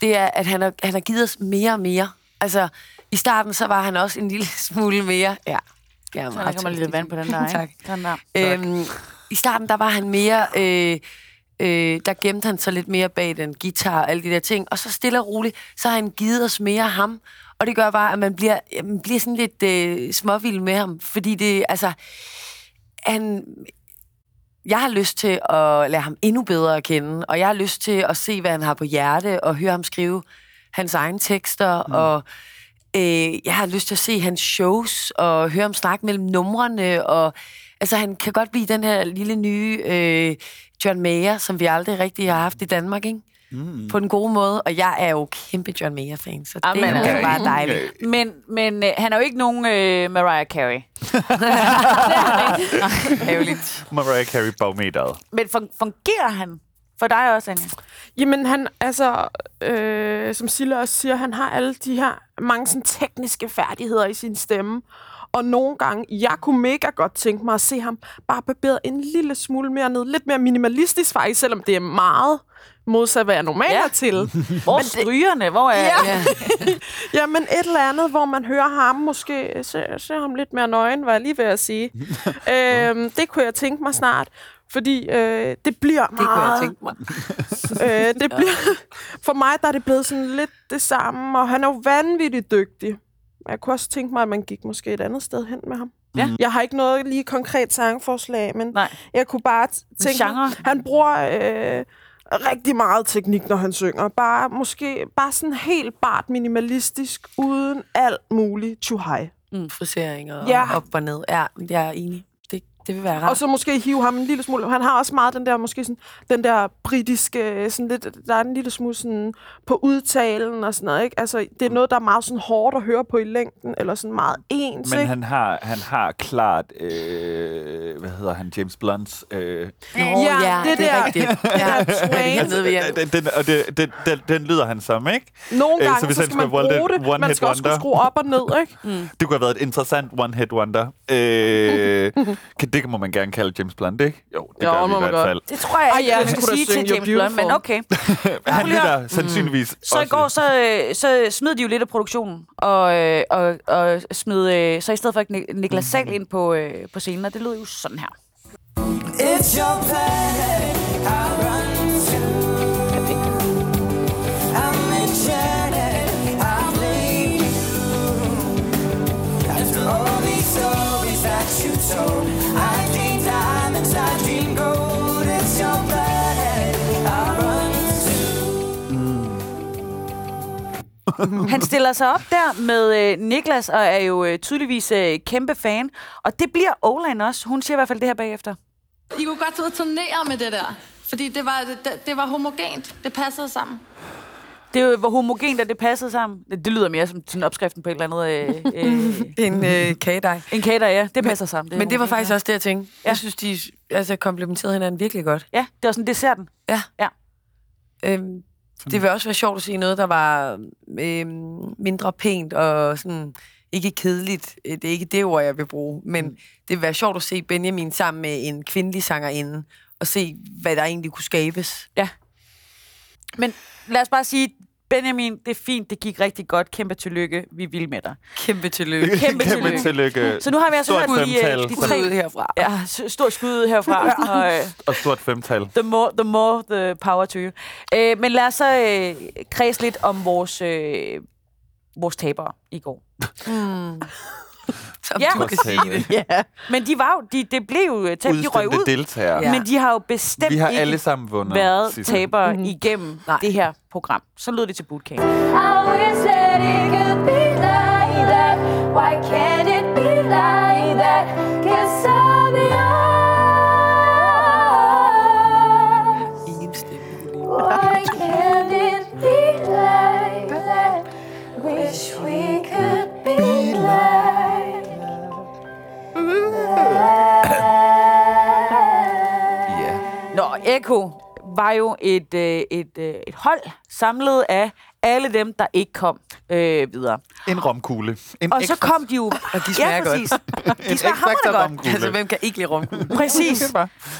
det er, at han har, han har givet os mere og mere. Altså, i starten, så var han også en lille smule mere... Ja, jeg er Så der kommer lidt vand på den der, ikke? Tak. Den der. Øhm, I starten, der var han mere... Øh, øh, der gemte han sig lidt mere bag den guitar og alle de der ting. Og så stille og roligt, så har han givet os mere af ham. Og det gør bare, at man bliver, man bliver sådan lidt øh, småvild med ham. Fordi det, altså... Han, jeg har lyst til at lære ham endnu bedre at kende, og jeg har lyst til at se, hvad han har på hjerte, og høre ham skrive hans egne tekster, mm. og øh, jeg har lyst til at se hans shows, og høre ham snakke mellem numrene, og altså, han kan godt blive den her lille nye øh, John Mayer, som vi aldrig rigtig har haft i Danmark, ikke? Mm. På den gode måde, og jeg er jo kæmpe John Mayer-fan, så det Amen, er altså. bare dejligt. Men, men øh, han er jo ikke nogen øh, Mariah Carey. Ærgerligt. Mariah Carey bagmeteret. Men fun- fungerer han for dig også, Anja? Jamen, han, altså, øh, som Sille også siger, han har alle de her mange sådan, tekniske færdigheder i sin stemme. Og nogle gange, jeg kunne mega godt tænke mig at se ham bare barberet en lille smule mere ned. Lidt mere minimalistisk faktisk, selvom det er meget modsat, hvad jeg normalt Ja. er til. Hvor er strygerne? Hvor er... Ja. Ja. Jamen, et eller andet, hvor man hører ham måske se, se ham lidt mere nøgen, var jeg lige ved at sige. øhm, det kunne jeg tænke mig snart. Fordi øh, det bliver Det kunne jeg meget... tænke mig. Øh, det bliver, for mig der er det blevet sådan lidt det samme, og han er jo vanvittigt dygtig. Jeg kunne også tænke mig, at man gik måske et andet sted hen med ham. Ja. Jeg har ikke noget lige konkret sangforslag, men Nej. jeg kunne bare tænke genre? han bruger øh, rigtig meget teknik, når han synger. Bare måske bare sådan helt bart minimalistisk, uden alt muligt too high. Friseringer og Ja. op og ned. Ja, jeg er enig. Det, vil være rart. Og så måske hive ham en lille smule. Han har også meget den der, måske sådan, den der britiske, sådan lidt, der er en lille smule sådan på udtalen og sådan noget, ikke? Altså, det er noget, der er meget sådan hårdt at høre på i længden, eller sådan meget ens, Men ikke? han har, han har klart, øh, hvad hedder han, James Blunts... Øh, Nå, Ja, det det er der- rigtigt. Ja, det ja. den, den, og det, den, den, den lyder han som, ikke? Nogle Øh, gange, så hvis så han skal man bruge det. et Man skal også kunne skrue op og ned, ikke? Det kunne have været et interessant one-hit wonder. Øh, kan, det må man gerne kalde James Blunt, ikke? Jo, det Jo, gør vi i man hvert fald. Det tror jeg ikke, ja, jeg han skal kunne da sige til James Blunt, men okay. Han lige høre. lytter sandsynligvis Så i går, så, så smed de jo lidt af produktionen, og, og, og smed, øh, så i stedet for Nik- Niklas Sahl ind på, øh, på scenen, og det lød jo sådan her. It's your planet I run that you told, I dream diamonds, I dream gold. It's your planet I run to. Han stiller sig op der med øh, Niklas, og er jo øh, tydeligvis øh, kæmpe fan. Og det bliver Olan også. Hun siger i hvert fald det her bagefter. I kunne godt tage ud og turnere med det der. Fordi det var, det, det var homogent. Det passede sammen. Det er jo, hvor homogent, at det passede sammen. Det, det lyder mere som sådan opskriften på et eller andet... Øh, øh, En øh, kagedej. en kage, der ja, det passer sammen. Men det var faktisk ja. også det, jeg tænkte. Jeg synes, de altså, komplementerede hinanden virkelig godt. Ja, det var sådan desserten. Ja. Ja. Øhm, det vil også være sjovt at sige noget, der var øhm, mindre pænt og sådan ikke kedeligt. Øh, Det er ikke det ord, jeg vil bruge. Men mm. det vil være sjovt at se Benjamin sammen med en kvindelig sangerinde og se, hvad der egentlig kunne skabes. Men lad os bare sige, Benjamin, det er fint, det gik rigtig godt. Kæmpe tillykke. Vi vil med dig. Kæmpe tillykke. Kæmpe Kæmpe tillykke. tillykke. Så nu har vi altså Stort hørt de, øh, femtal. de tre... Ud herfra. Ja, stort skud herfra. og, øh, Og stort femtal. the, more, the more the power to you. Øh, men lad os så øh, kredse lidt om vores, øh, vores tabere i går. Som Ja. du kan sige det. Ja. Men de var jo, de, det blev jo tæt, de røg ud. deltagere. Ja. Men de har jo bestemt Vi har alle sammen vundet. været sidste. tabere Mhm. igennem Nej. det her program. Så lød det til bootcamp. I wish that it could be like that. Why can't it be like Eko var jo et, øh, et, øh, et hold samlet af alle dem, der ikke kom øh, videre. En romkugle. En Og så kom de jo... Og de smager ja, godt. præcis. De en smager ekstra hammerende godt. romkugle. Altså, hvem kan ikke lide romkuglen? Præcis.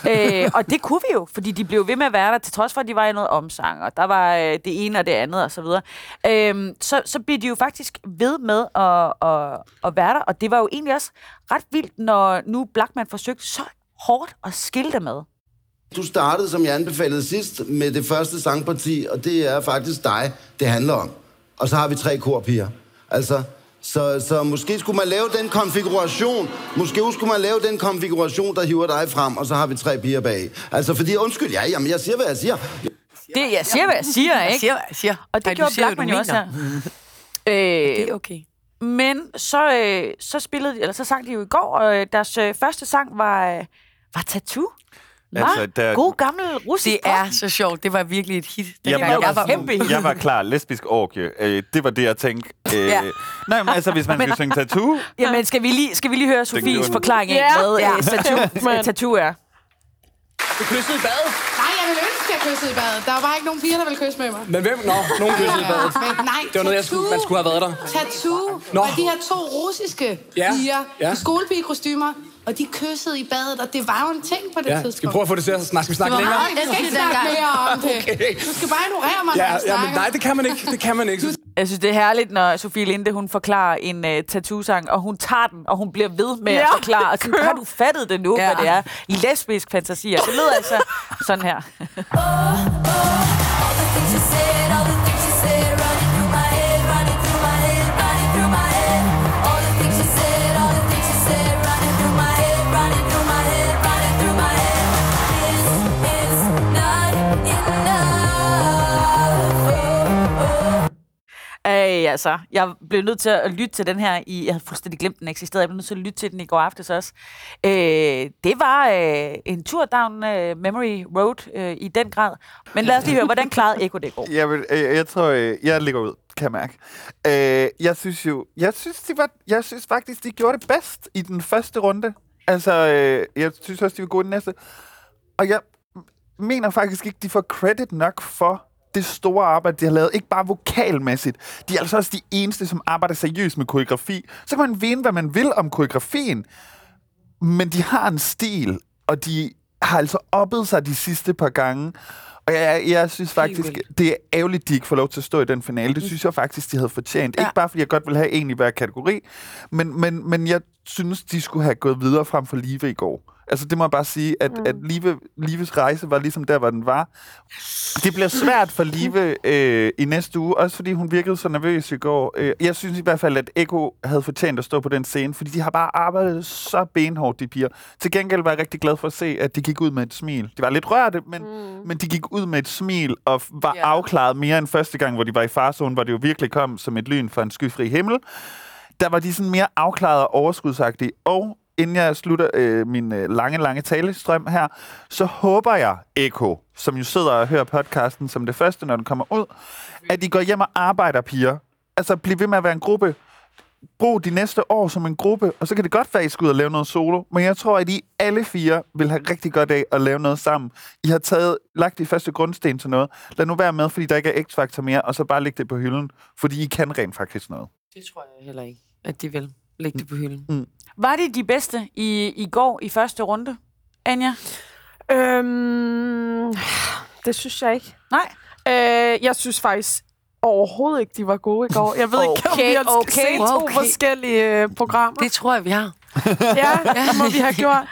Det øh, og det kunne vi jo, fordi de blev ved med at være der, til trods for, at de var i noget omsang, og der var øh, det ene og det andet, og så videre. Øhm, så, så blev de jo faktisk ved med at, at, at være der, og det var jo egentlig også ret vildt, når nu Blackman forsøgte så hårdt at skille dem med. Du startede, som jeg anbefalede sidst, med det første sangparti, og det er faktisk dig, det handler om. Og så har vi tre korpiger. Altså, så, så måske skulle man lave den konfiguration, måske skulle man lave den konfiguration, der hiver dig frem, og så har vi tre piger bag. Altså, fordi, undskyld, ja, jamen, jeg siger, hvad jeg siger. Det, jeg siger, hvad jeg siger, Jeg ikke? siger, hvad jeg siger. Og det Ej, gjorde Blackman jo også her. Det Øh, er okay. men så, øh, så spillede de, eller så sang de jo i går, og øh, deres øh, første sang var, øh, var Tattoo. Altså, Altså, der- God gammel russisk Det er så sjovt. Det var virkelig et hit. Jamen, dengang jeg, jeg var var, ung. jeg var klar. Lesbisk orgie. Øh, det var det, jeg tænkte. Øh, Ja. Nej, men altså, hvis man skal synge tattoo... Jamen, skal vi lige, skal vi lige høre Sofies forklaring af, Ja. hvad Ja. øh, tattoo, Men- tattoo er? Du kyssede i badet. Nej, jeg vil ønske, at jeg kyssede i badet. Der var bare ikke nogen piger, der ville kysse med mig. Men hvem? Nå, nogen kyssede i badet. Men nej, Det var noget, jeg skulle, man skulle have været der. Tattoo Nå. var de her to russiske Ja, piger ja. i skolepigekostymer, og de kyssede i badet, og det var jo en ting på det Ja, tidspunkt. skal vi prøve at få det til at snakke? Skal vi snakke længere? meget- Jeg skal ikke snakke mere om det. Okay. Du skal bare ignorere mig, når Ja, jeg ja, men nej, det kan man ikke. Det kan man ikke. Jeg synes, det er herligt, når Sofie Linde hun forklarer en uh, tattoo-sang, og hun tager den, og hun bliver ved med ja, at forklare. Og sådan, har du fattet det nu, ja. Hvad det er? Lesbisk fantasier. Det lyder altså sådan her. All the things you said, all the Ej, altså, jeg blev nødt til at lytte til den her i... Jeg havde fuldstændig glemt, den eksisterede. Jeg blev nødt til at lytte til den i går aftes også. Øh, det var øh, en tur down øh, memory road øh, i den grad. Men lad os lige høre, hvordan klarede Eko det går? Jeg, vil, øh, jeg tror, øh, jeg ligger ud, kan jeg mærke. Øh, jeg synes jo, jeg synes, de var, jeg synes faktisk, de gjorde det bedst i den første runde. Altså, øh, jeg synes også, de var gode i den næste. Og jeg mener faktisk ikke, de får credit nok for det store arbejde, de har lavet. Ikke bare vokalmæssigt. De er altså også de eneste, som arbejder seriøst med koreografi. Så kan man vinde, hvad man vil om koreografien. Men de har en stil, og de har altså oppet sig de sidste par gange. Og jeg, jeg synes faktisk, det er ærgerligt, de ikke får lov til at stå i den finale. Det synes jeg faktisk, de havde fortjent. Ja. Ikke bare, fordi jeg godt vil have en i hver kategori, men, men, men jeg synes, de skulle have gået videre frem for Live i går. Altså, det må jeg bare sige, at, mm. at Live, Lives rejse var ligesom der, hvor den var. Det bliver svært for Live øh, i næste uge, også fordi hun virkede så nervøs i går. Øh, jeg synes i hvert fald, at Eko havde fortjent at stå på den scene, fordi de har bare arbejdet så benhårdt, de piger. Til gengæld var jeg rigtig glad for at se, at de gik ud med et smil. De var lidt rørte, men, mm. men de gik ud med et smil og var yeah. afklaret mere end første gang, hvor de var i farzonen, hvor det jo virkelig kom som et lyn fra en skyfri himmel. Der var de sådan mere afklaret og overskudsagtige. Og inden jeg slutter øh, min øh, lange, lange talestrøm her, så håber jeg, Eko, som jo sidder og hører podcasten som det første, når den kommer ud, at I går hjem og arbejder, piger. Altså, bliv ved med at være en gruppe. Brug de næste år som en gruppe, og så kan det godt være, at I skal ud og lave noget solo. Men jeg tror, at I alle fire vil have rigtig godt af at lave noget sammen. I har taget, lagt de første grundsten til noget. Lad nu være med, fordi der ikke er x-faktor mere, og så bare lægge det på hylden. Fordi I kan rent faktisk noget. Det tror jeg heller ikke, at de vil lægge det på hylden. Var det de bedste i, i går i første runde, Anja? Øhm, det synes jeg ikke. Nej. Øh, jeg synes faktisk overhovedet ikke, de var gode i går. Jeg ved ikke, om Okay, vi har okay, set to okay. forskellige øh, programmer. Det tror jeg, vi har. Ja, det må vi have gjort.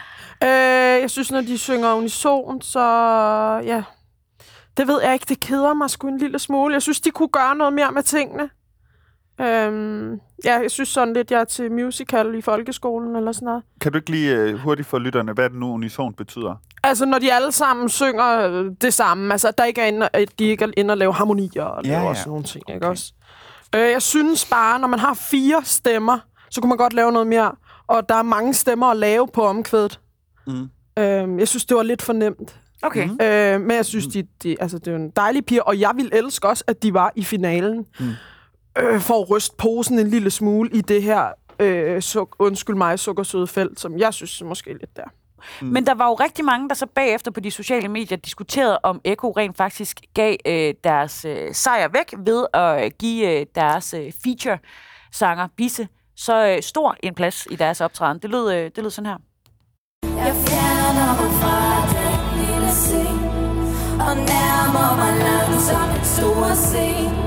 Øh, jeg synes, når de synger unison, så ja, det ved jeg ikke, det keder mig sgu en lille smule. Jeg synes, de kunne gøre noget mere med tingene. Øhm, ja, jeg synes sådan lidt, jeg er til musical i folkeskolen eller sådan noget. Kan du ikke lige uh, hurtigt for lytterne, hvad det nu unison betyder? Altså, når de alle sammen synger øh, det samme. Altså, at der ikke er inde, at de ikke er inde og lave harmonier og Ja, laver ja. sådan nogle ting, ikke også? Øh, jeg synes bare, når man har fire stemmer, så kunne man godt lave noget mere. Og der er mange stemmer at lave på omkvædet. Mm. Øh, jeg synes, det var lidt for nemt. Okay. Mm. Øh, men jeg synes, de, de, altså, det er en dejlig piger, og jeg vil elske også, at de var i finalen. Mm. Øh, for at ryste posen en lille smule i det her, øh, suk, undskyld mig, sukkersøde felt, som jeg synes måske lidt der. Men der var jo rigtig mange, der så bagefter på de sociale medier diskuterede, om Eko rent faktisk gav øh, deres øh, sejr væk ved at øh, give øh, deres øh, feature-sanger, Bisse, så øh, stor en plads i deres optræden. Det lød, øh, det lød sådan her. Jeg fjerner mig fra den lille scene Og nærmer mig langsomt en stor scene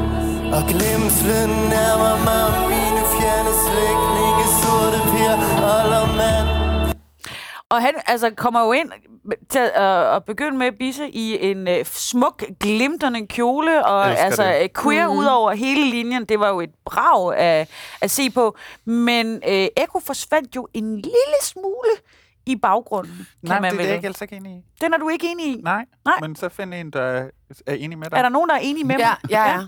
Og glemslen nærmer mig mine fjerne slægtninge Sorte per og mand Og han altså, kommer jo ind til at, at, at begynde med Bisse i en øh, smuk, glimtende kjole, og altså det. øh, queer mm. ud over hele linjen. Det var jo et brag at, at se på. Men øh, Eko forsvandt jo en lille smule i baggrunden, kan Nej, man det er vel. det, jeg ikke altså ikke enig i. Den er du ikke enig i? Nej, Nej. men så find en, der er enig med dig. Er der nogen, der er enige med Ja, mig? ja, ja.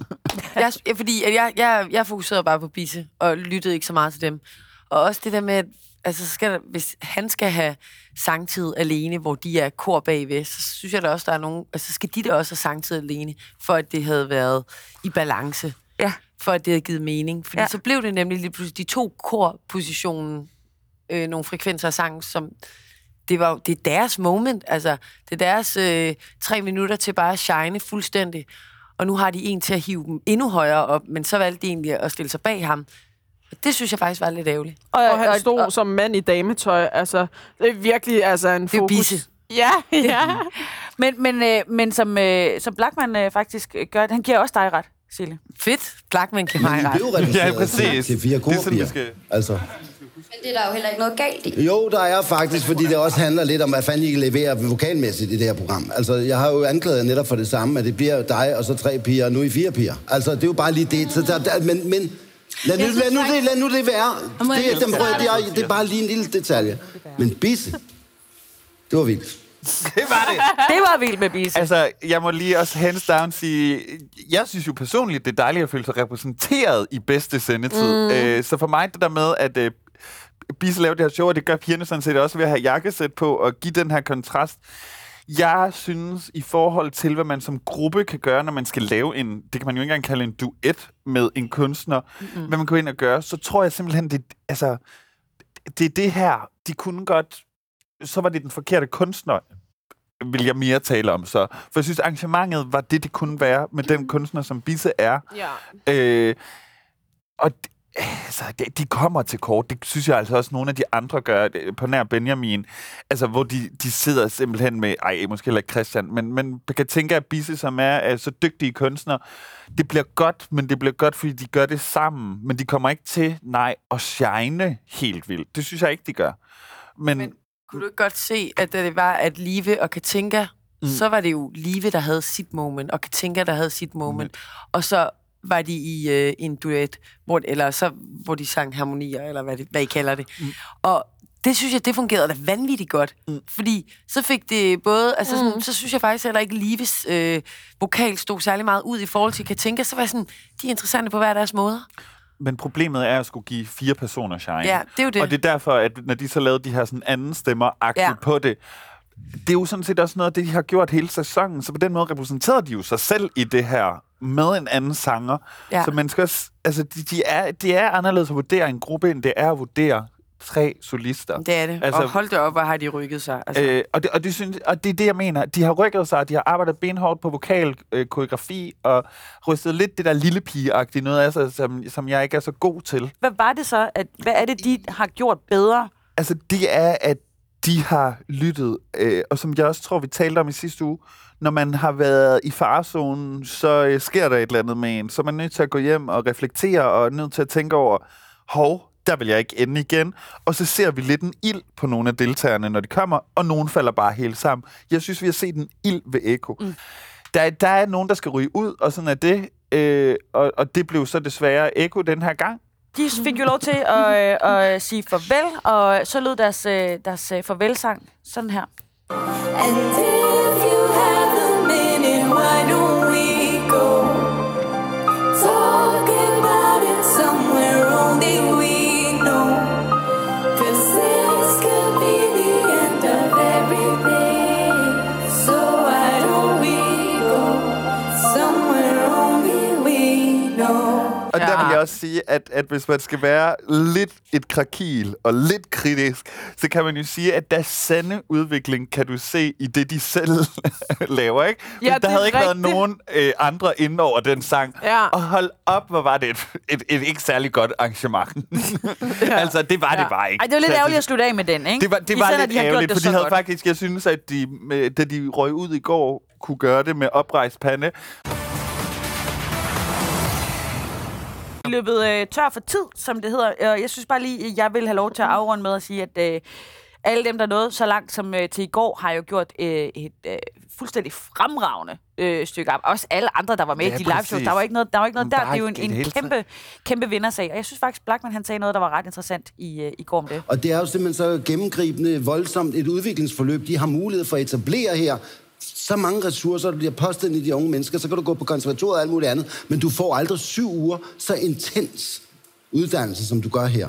Jeg, fordi at jeg, jeg, jeg fokuserede bare på Bisse, og lyttede ikke så meget til dem. Og også det der med, at altså, så skal der, hvis han skal have sangtid alene, hvor de er kor bagved, så synes jeg da også, der er nogen... Altså, skal de da også have sangtid alene, for at det havde været i balance. Ja. For at det havde givet mening. Fordi Ja. så blev det nemlig lige pludselig de to korpositionen, øh, nogle frekvenser af sang, som det, var, det er deres moment. Altså, det er deres øh, tre minutter til bare at shine fuldstændig. Og nu har de en til at hive dem endnu højere op, men så valgte de egentlig at stille sig bag ham. Og det synes jeg faktisk var lidt ærgerligt. Og, og han stod og, som mand i dametøj. Altså, det er virkelig altså, en Det er jo fokus. Bisse. Ja, ja. Men, men, øh, men som, øh, som Blackman øh, faktisk øh, gør, han giver også dig ret, Sille. Fedt. Blackman kan mig ret. blev reduceret Ja, præcis. til fire Det er sådan, vi skal... Altså, Men det er der jo heller ikke noget galt i. jo, der er faktisk, fordi det også handler lidt om, hvad fanden I kan levere vokalmæssigt i det her program. Altså, jeg har jo anklaget jer netop for det samme, at det bliver dig og så tre piger, og nu er I fire piger. Altså, det er jo bare lige det. Så der, der, men, men lad, nu, lad, nu, det, lad nu det være. Det, er, dem, forklare det, er, det er bare lige en lille detalje. Men Bisse, det var vildt. Det var det. Det var vildt med Bisse. Altså, jeg må lige også hands down sige, jeg synes jo personligt, det er dejligt at føle sig repræsenteret i bedste sendetid. Mm. Øh, så for mig, det der med, at øh, Bisse laver det her show, og det gør pigerne sådan set også ved at have jakkesæt på og give den her kontrast. Jeg synes, i forhold til, hvad man som gruppe kan gøre, når man skal lave en, det kan man jo ikke engang kalde en duet med en kunstner, mm-hmm. hvad man går ind og gør, så tror jeg simpelthen, det, altså, det er det her, de kunne godt, så var det den forkerte kunstner, vil jeg mere tale om så. For jeg synes, arrangementet var det, det kunne være med den kunstner, som Bisse er. ja. Øh, og altså, de, de kommer til kort. Det synes jeg altså også, nogle af de andre gør på nær Benjamin. Altså, hvor de, de sidder simpelthen med, ej, måske heller ikke Christian, men, men man kan tænke, at Bisse, som er, er så dygtige kunstnere, det bliver godt, men det bliver godt, fordi de gør det sammen. Men de kommer ikke til, nej, at shine helt vildt. Det synes jeg ikke, de gør. Men, men kunne du ikke godt se, at det var, at Live og Katinka, mm. så var det jo Live, der havde sit moment, og Katinka, der havde sit moment. Mm. Og så var de i øh, en duet, hvor, eller så, hvor de sang harmonier, eller hvad, det, hvad I kalder det. Mm. Og det synes jeg, det fungerede da vanvittigt godt. Mm. Fordi så fik det både... Altså, sådan, så synes jeg faktisk heller ikke, Lives øh, vokal stod særlig meget ud i forhold til Katinka. Så var jeg sådan, de er interessante på hver deres måder. Men problemet er at skulle give fire personer shine. Ja, det er jo det. Og det er derfor, at når de så lavede de her sådan anden stemmer. Ja. på det, det er jo sådan set også noget af det, de har gjort hele sæsonen. Så på den måde repræsenterede de jo sig selv i det her med en anden sanger. Ja. Så man skal også, altså, de, de, er, de er anderledes at vurdere en gruppe, end det er at vurdere tre solister. Det er det. Altså- og hold det op, hvor har de rykket sig. Altså, Øh, og, det, og, det synes, og det er det, jeg mener. De har rykket sig, de har arbejdet benhårdt på vokal, øh, koreografi, og rystet lidt det der lille pige noget af sig, som, som jeg ikke er så god til. Hvad var det så? At, hvad er det, de har gjort bedre? Altså, det er, at de har lyttet, øh, og som jeg også tror, vi talte om i sidste uge, når man har været i farezonen, så øh, sker der et eller andet med en. Så er man nødt til at gå hjem og reflektere, og er nødt til at tænke over, hov, der vil jeg ikke ende igen. Og så ser vi lidt en ild på nogle af deltagerne, når de kommer, og nogen falder bare helt sammen. Jeg synes, vi har set en ild ved Eko. Mm. der, der er nogen, der skal ryge ud, og sådan er det. Øh, og, og det blev så desværre Eko den her gang. De fik jo lov til at, øh, at sige farvel, og så lød deres, øh, deres øh, farvelsang sådan her. And if you have a minute, why don't også sige, at, at hvis man skal være lidt et krakil og lidt kritisk, så kan man jo sige, at der sande udvikling kan du se i det, de selv laver, ikke? Ja, Men der er havde ikke rigtigt. været nogen øh, andre inde over den sang. Ja. Og hold op, hvor var det et, et, et ikke særlig godt arrangement. altså, det var ja. det bare ikke. Ej, det var lidt ærgerligt at slutte af med den, ikke? det var, det Især, var lidt de ærgerligt, det for de havde godt. faktisk, jeg synes, at de, med, da de røg ud i går, kunne gøre det med oprejst pande. Løbet øh, tør for tid, som det hedder. Og jeg synes bare lige, jeg vil have lov til at afrunde med at sige, at øh, alle dem, der nåede så langt som øh, til i går, har jo gjort øh, et øh, fuldstændig fremragende øh, stykke op. Også alle andre, der var med Ja, i de live shows. Der var ikke noget, der, var ikke noget der. Det er jo en, en kæmpe, kæmpe vindersag. Og jeg synes faktisk, Blackman han sagde noget, der var ret interessant i, øh, i går om det. Og det er jo simpelthen så gennemgribende, voldsomt et udviklingsforløb, de har mulighed for at etablere her. Så mange ressourcer, der bliver postet ind i de unge mennesker, så kan du gå på konservatoriet og alt muligt andet, men du får aldrig syv uger så intens uddannelse, som du gør her.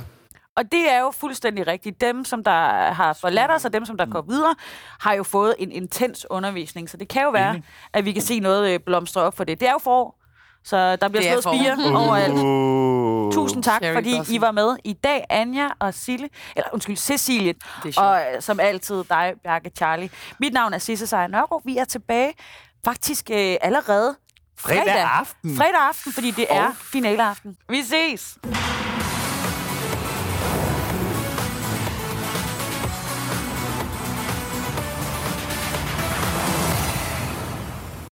Og det er jo fuldstændig rigtigt. Dem, som der har forladt os, og dem, som der går videre, har jo fået en intens undervisning. Så det kan jo være, at vi kan se noget øh, blomstre op for det. Det er jo forår, så der bliver er slået spire overalt. Uh. Tusind tak, Cherry fordi blossom. I var med i dag, Anja og Sille. Eller undskyld, Cecilie. Og øh, som altid dig, Bjarke Charlie. Mit navn er Sisse Sejr Nørgaard. Vi er tilbage faktisk øh, allerede fredag. Fredag aften. Fredag aften, fordi det er finaleaften. Vi ses!